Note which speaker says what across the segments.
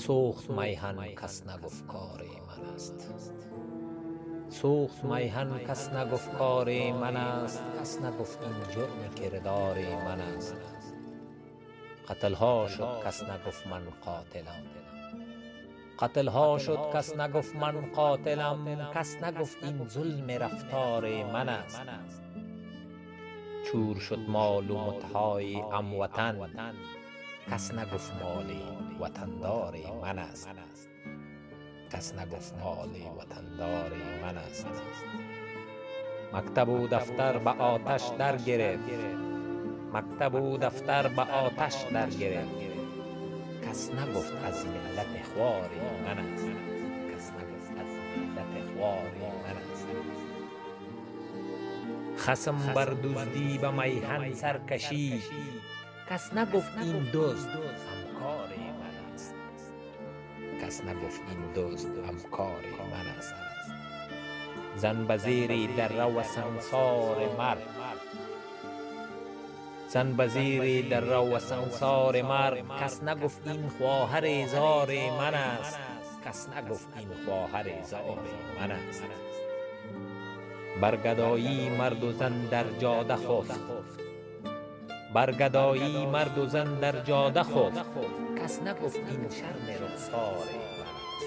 Speaker 1: سوخت میهن کس نگفت کار من است. سوخت میهن کس نگفت کار من است. کس نگفت این جرم کردار من است. قتل ها شد کس نگفت من قاتلم. قتل ها شد کس نگفت من قاتلم. کس نگفت این ظلم رفتار من است. چور شد مال و متهای ام وطن کس نگفت مال وطندار من است. کس نگفت مال وطندار من است. مکتب و دفتر به آتش در گرفت. مکتب و دفتر به آتش در گرفت. کس نگفت از ملت خوار من است. کس نگفت از ملت خوار من است. خسم بر دزدی به میهن سرکشی. کس نگفت این دزد همکار من است کس نگفت این دزد همکار من است زن به زیر در و سنسار مرد زن به زیر در و سنسار مرد کس نگفت این خواهر زار من است کس نگفت این خواهر زار من است برگدایی مرد و زن در جاده خفت برگدایی مرد و زن در جاده خفت کس نگفت این شرم رخسار من است.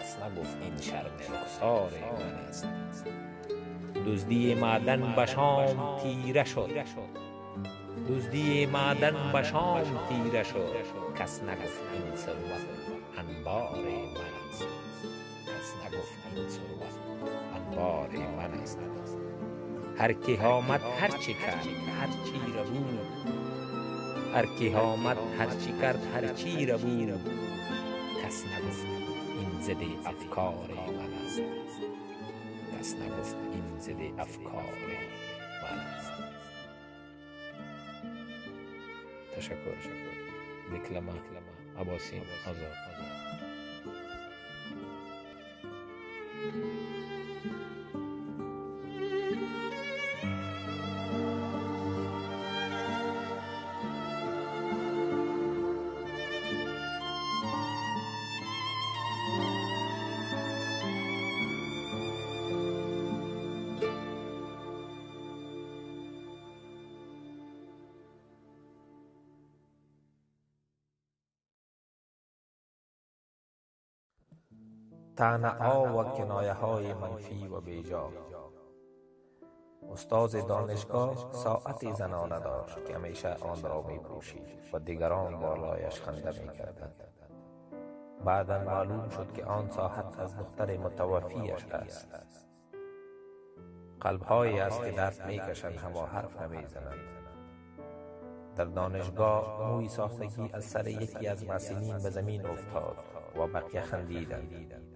Speaker 1: کس نگفت این شرم رخسار من است. دزدی معدن به شام تیره شد. دزدی معدن به شام تیره شد. کس نگفت این ثروت انبار من است. کس نگفت این ثروت انبار من است. هر کی آمد هر چی کرد. هر چی را بود هر کی آمد هر چی کرد هر چی را بود کس نگفت این زده افکار من است. کس نگفت این زده افکار من است. تشکر. دکلمه. عباسی آزاد.
Speaker 2: طعنه ها و کنایه های منفی و بیجا. استاد دانشگاه ساعتی زنانه داشت که همیشه آن را می پوشید و دیگران بالایش خنده می کردند بعدا معلوم شد که آن ساعت از دختر متوفیش است. قلبهایی است که دست می کشند اما حرف نمی زنند در دانشگاه موی ساختگی از سر یکی از مسینین به زمین افتاد و بقیه خندیدند.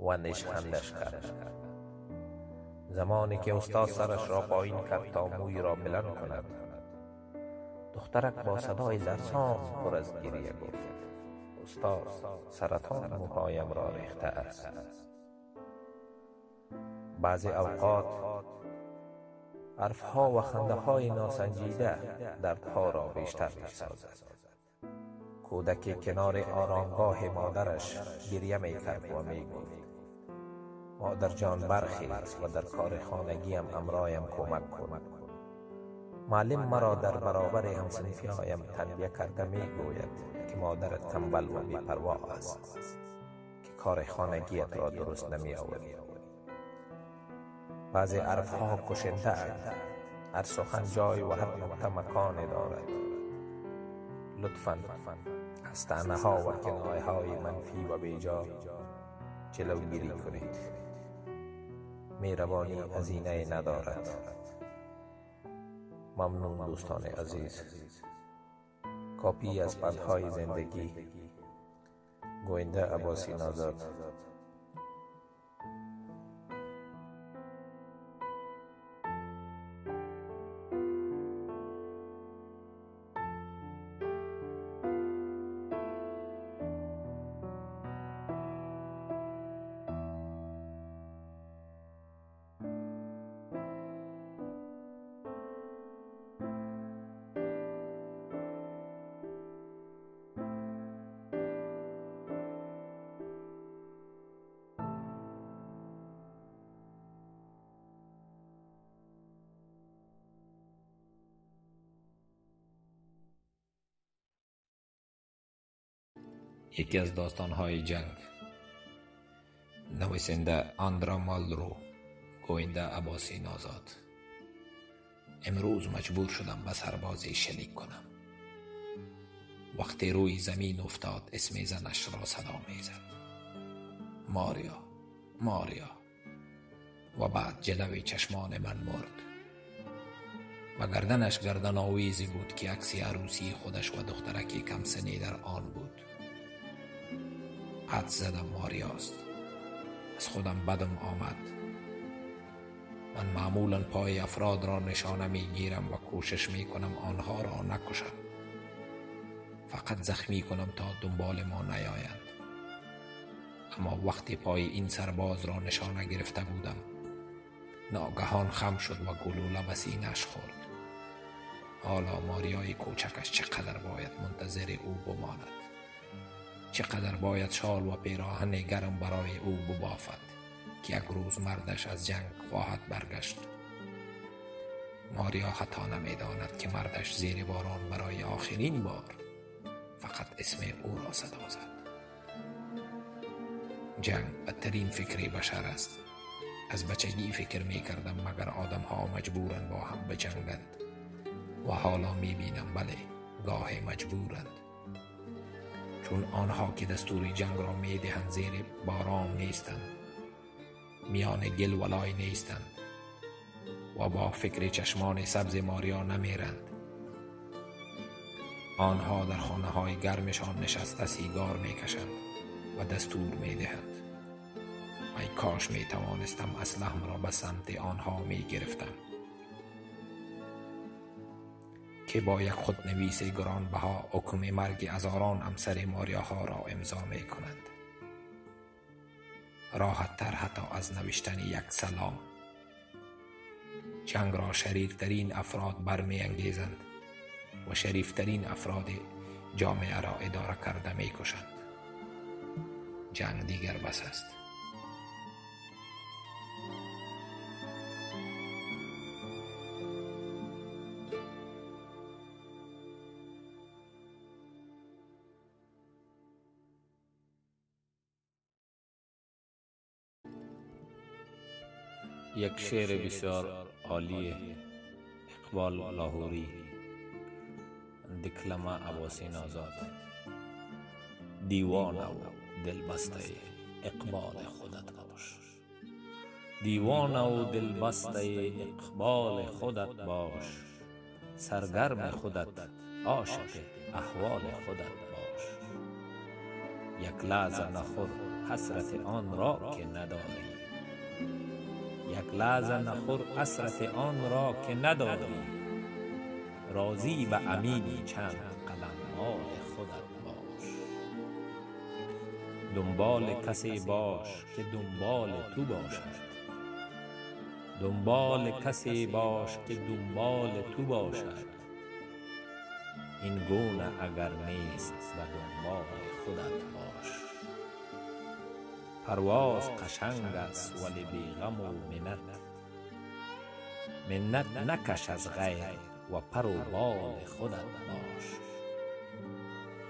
Speaker 2: و نشخندش کرد. زمانی که استاد سرش را پایین کرد تا موی را بلند کند دخترک با صدای لرزان پر از گریه گفت استاد سرطان موهایم را ریخته است. بعضی اوقات حرفها و خنده های ناسنجیده دردها را بیشتر می سازد کودک کنار آرامگاه مادرش گریه می کرد و می گفت مادر جان برخیز و در کار خانگیم امرایم کمک کن. معلم مرا در برابر همسنفیایم تنبیه کرده می گوید که مادر تنبل و بیپروا است که کار خانگیت را درست نمی آوری بعضی عرفها کشنده اند هر سخن جای و هر نقطه مکان دارد. لطفا از تعنه ها و کنایه های منفی و بیجا جلوگیری کنید. مهربانی هزینه ندارد. ممنون دوستان عزیز. کاپی از پندهای زندگی. گوینده عباسی نازاد. یکی از داستانهای جنگ. نویسنده آندرا مالرو گوینده عباسی نازاد امروز مجبور شدم به سربازی شلیک کنم. وقتی روی زمین افتاد اسم زنش را صدا می‌زد. ماریا ماریا. و بعد جلوی چشمان من مرد. و گردنش گردن آویزی بود که عکسی عروسی خودش و دخترکی کم سنی در آن بود. حد زدم ماریاست از خودم بدم آمد. من معمولا پای افراد را نشانه می گیرم و کوشش می کنم آنها را نکشم. فقط زخمی کنم تا دنبال ما نیایند اما وقتی پای این سرباز را نشانه گرفته بودم ناگهان خم شد و گلوله به سینش خورد. حالا ماریای کوچکش چقدر باید منتظر او بماند. چقدر باید شال و پیراهن گرم برای او ببافد که یک روز مردش از جنگ خواهد برگشت. ماریا حتی نمی‌داند که مردش زیر باران برای آخرین بار فقط اسم او را صدا زد. جنگ بدترین فکری بشر است. از بچگی فکر می کردم مگر آدم ها مجبورن با هم بجنگند و حالا می بینم بله گاه مجبورند. چون آنها که دستوری جنگ را می دهند زیر باران نیستند میان گل ولای نیستند و با فکر چشمان سبز ماریا نمیرند. آنها در خانه های گرمشان نشسته سیگار می کشند و دستور می دهند ای کاش می توانستم اسلحم را به سمت آنها می گرفتم که با یک خودنویس گرانبها حکم مرگ هزاران امسر ماریاها را امضا می کنند راحت تر حتی از نوشتن یک سلام. جنگ را شریرترین افراد برمی انگیزند و شریفترین افراد جامعه را اداره کرده می کشند جنگ دیگر بس است.
Speaker 1: یک شعر بسیار عالی. اقبال لاهوری. دکلمه عباسی نازاد. دیوان و دل بسته اقبال خودت باش. دیوان و دل بسته اقبال خودت باش. سرگرم خودت عاشق احوال خودت باش. یک لحظه نخور حسرت آن را که نداری. یک لحظه نخور اسرت آن را که نداری. راضی به امینی چند قلم مال خودت باش. دنبال کسی باش که دنبال تو باشد. دنبال کسی باش که دنبال تو باشد. این گونه اگر نیست و دنبال خودت باش. پرواز قشنگ است ولی بیغم و منت. منت نکش از غیر و پر و بال خودت باش.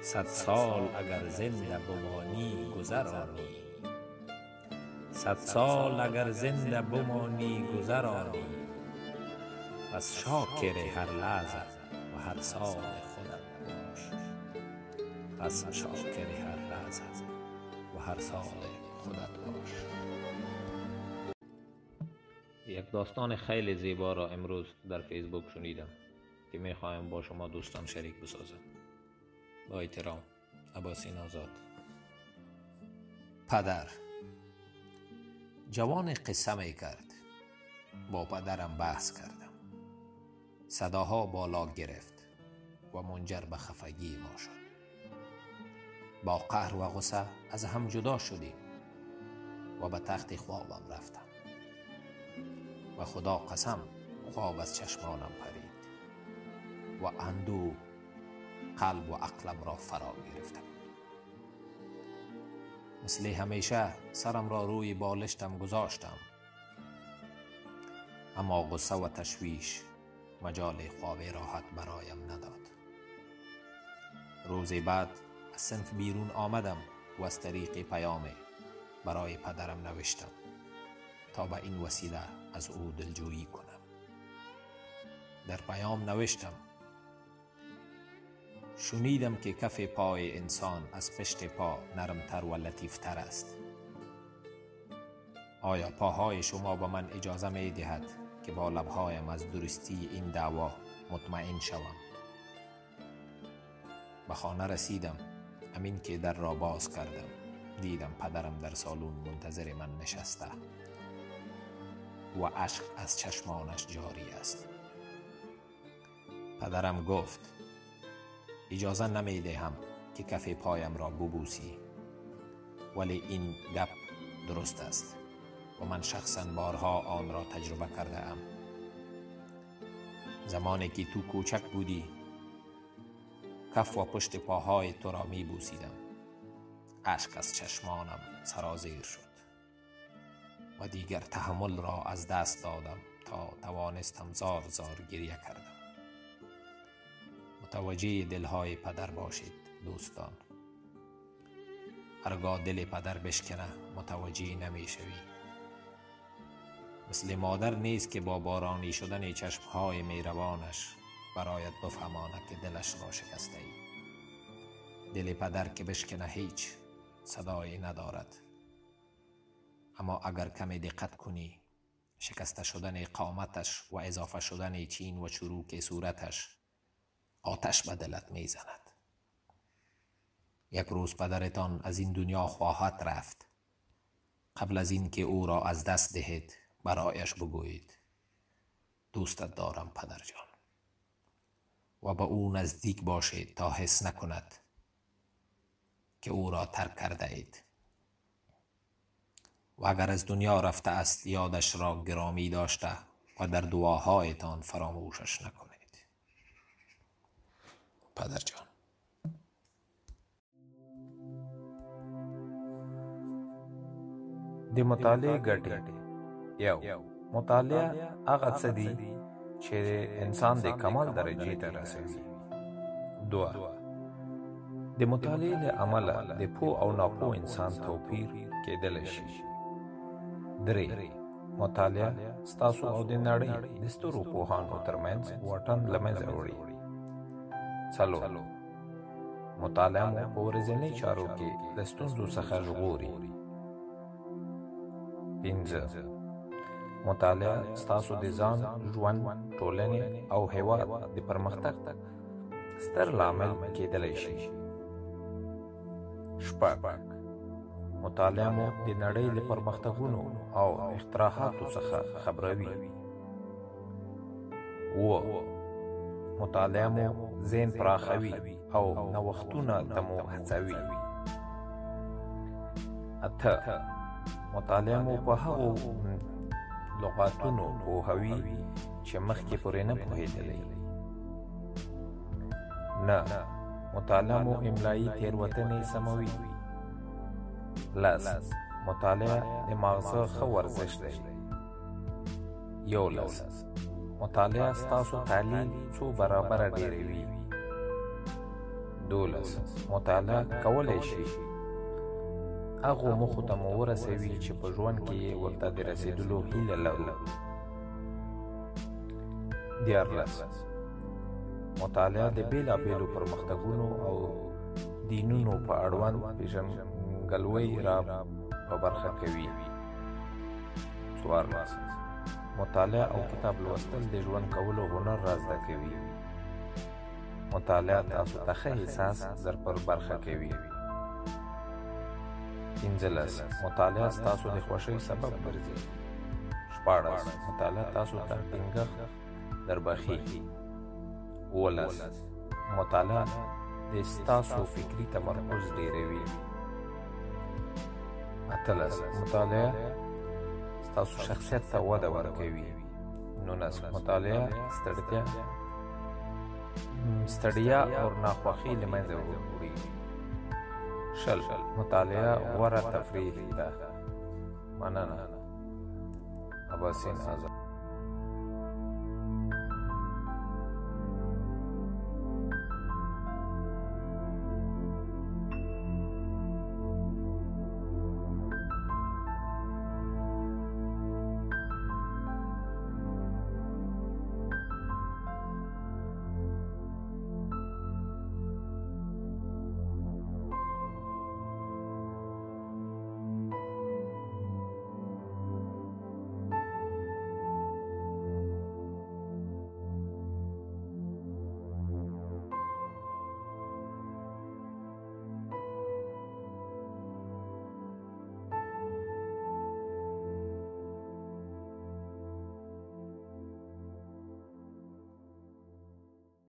Speaker 1: صد سال اگر زنده بمانی گذرانی صد سال اگر زنده بمانی گذرانی پس شاکر هر لحظه و هر سال خودت باش. پس شاکر هر لحظه و هر سال داستان خیلی زیبا را امروز در فیسبوک شنیدم که می خواهم با شما دوستان شریک بسازم. با احترام عباسی نازاد پدر جوان قصه می کرد. با پدرم بحث کردم. صداها بالا گرفت و منجر به خفگی ما شد. با قهر و غصه از هم جدا شدیم و به تخت خوابم رفتم. و خدا قسم خواب از چشمانم پرید و اندو قلب و عقلم را فرا گرفتم. مثل همیشه سرم را روی بالشتم گذاشتم. اما غصه و تشویش مجال خواب راحت برایم نداد. روزی بعد
Speaker 2: از صنف بیرون آمدم و از طریق پیام برای پدرم نوشتم تا به این وسیله از او دلجویی کنم. در پیام نوشتم شنیدم که کف پای انسان از پشت پا نرمتر و لطیفتر است. آیا پاهای شما به من اجازه می دهد که با لبهایم از درستی این دعوا مطمئن شوم؟ به خانه رسیدم امین که در را باز کردم. دیدم پدرم در سالون منتظر من نشسته. و عشق از چشمانش جاری است. پدرم گفت اجازه نمی دهم که کف پایم را ببوسی ولی این گپ درست است و من شخصا بارها آن را تجربه کرده ام زمانی که تو کوچک بودی کف و پشت پاهای تو را می بوسیدم عشق از چشمانم سرازیر شد. و دیگر تحمل را از دست دادم تا توانستم زار زار گریه کردم. متوجه دلهای پدر باشید دوستان. هرگاه دل پدر بشکنه متوجه نمی شوی مثل مادر نیست که با بارانی شدن چشمهای میروانش برایت بفهمانه که دلش را شکسته ای دل پدر که بشکنه هیچ صدایی ندارد. اما اگر کمی دقت کنی شکسته شدن قامتش و اضافه شدن چین و چروک صورتش آتش به دلت می زند. یک روز پدرتان از این دنیا خواهد رفت. قبل از این که او را از دست دهید برایش بگویید دوستت دارم پدر جان. و به او نزدیک باشید تا حس نکند که او را ترک کرده اید. و اگر از دنیا رفته است یادش را گرامی داشته و در دعاهایتان فراموشش نکنید. پدر جان.
Speaker 1: د مطالعه ګټې یو. مطالعه هغه څه دي چې انسان د کمال درجه ته رسوي دوا د مطالعه له امله د پو او ناپو انسان توپیر کېدل شي درې. مطالعه ستاسو او د نړۍ د سترو پوهانو ترمنځ واټن له منځه وړي. څلور. مطالعه مو په ورځني چارو کې د ستونزو څخه ژغوري. پنځه. مطالعه ستاسو د ځان ژوند ټولنې او هیواد د پرمختګ ستر لامل کېدلی شي. شپږ مطالعه مو د نړۍ له پرمختګونو او اختراعاتو څخه خبروي. و مطالعه مو ذهن پراخوي او نوښتونه ته مو هڅوي. اته مطالعه مو په هغو لغاتونو پوهوي چې مخکې پورې نه پوهېدلی نه مطالعه مو املایي تېروتنې سموي لس. مطالعه د ماغزه ښه ورزش دی. یولس مطالعه ستاسو تعلیل څو برابره ډیروي. دولس. مطالعه کولی شي هغو موخو ته مو ورسوي چې په ژوند کې یې ورته د رسېدلو هیله لرو. دیارلس. مطالعه د بېلابېلو پرمختګونو او دینونو په اړوند پېژندګلوۍ را په برخه کوي. څوارلس. مطالعه او کتاب لوستل د ژوند کولو هنر را زده کوي. مطالعه تاسو ته ښه احساس در پر برخه کوي. پنځلس. مطالعه ستاسو د خوښۍ سبب ګرځي. شپاړس. مطالعه تاسو ته ټینګښت در بخي اوولس. مطالعه د ستاسو فکری تمرکز ډیروي اتلس. مطالعه ستاسو شخصیت ته وده ورکوي. نونس مطالعه ستړتیا ستړیا او ناخوښي له منځه وړي. شل مطالعه غوره تفریح ده. مننه. اباسین آزاد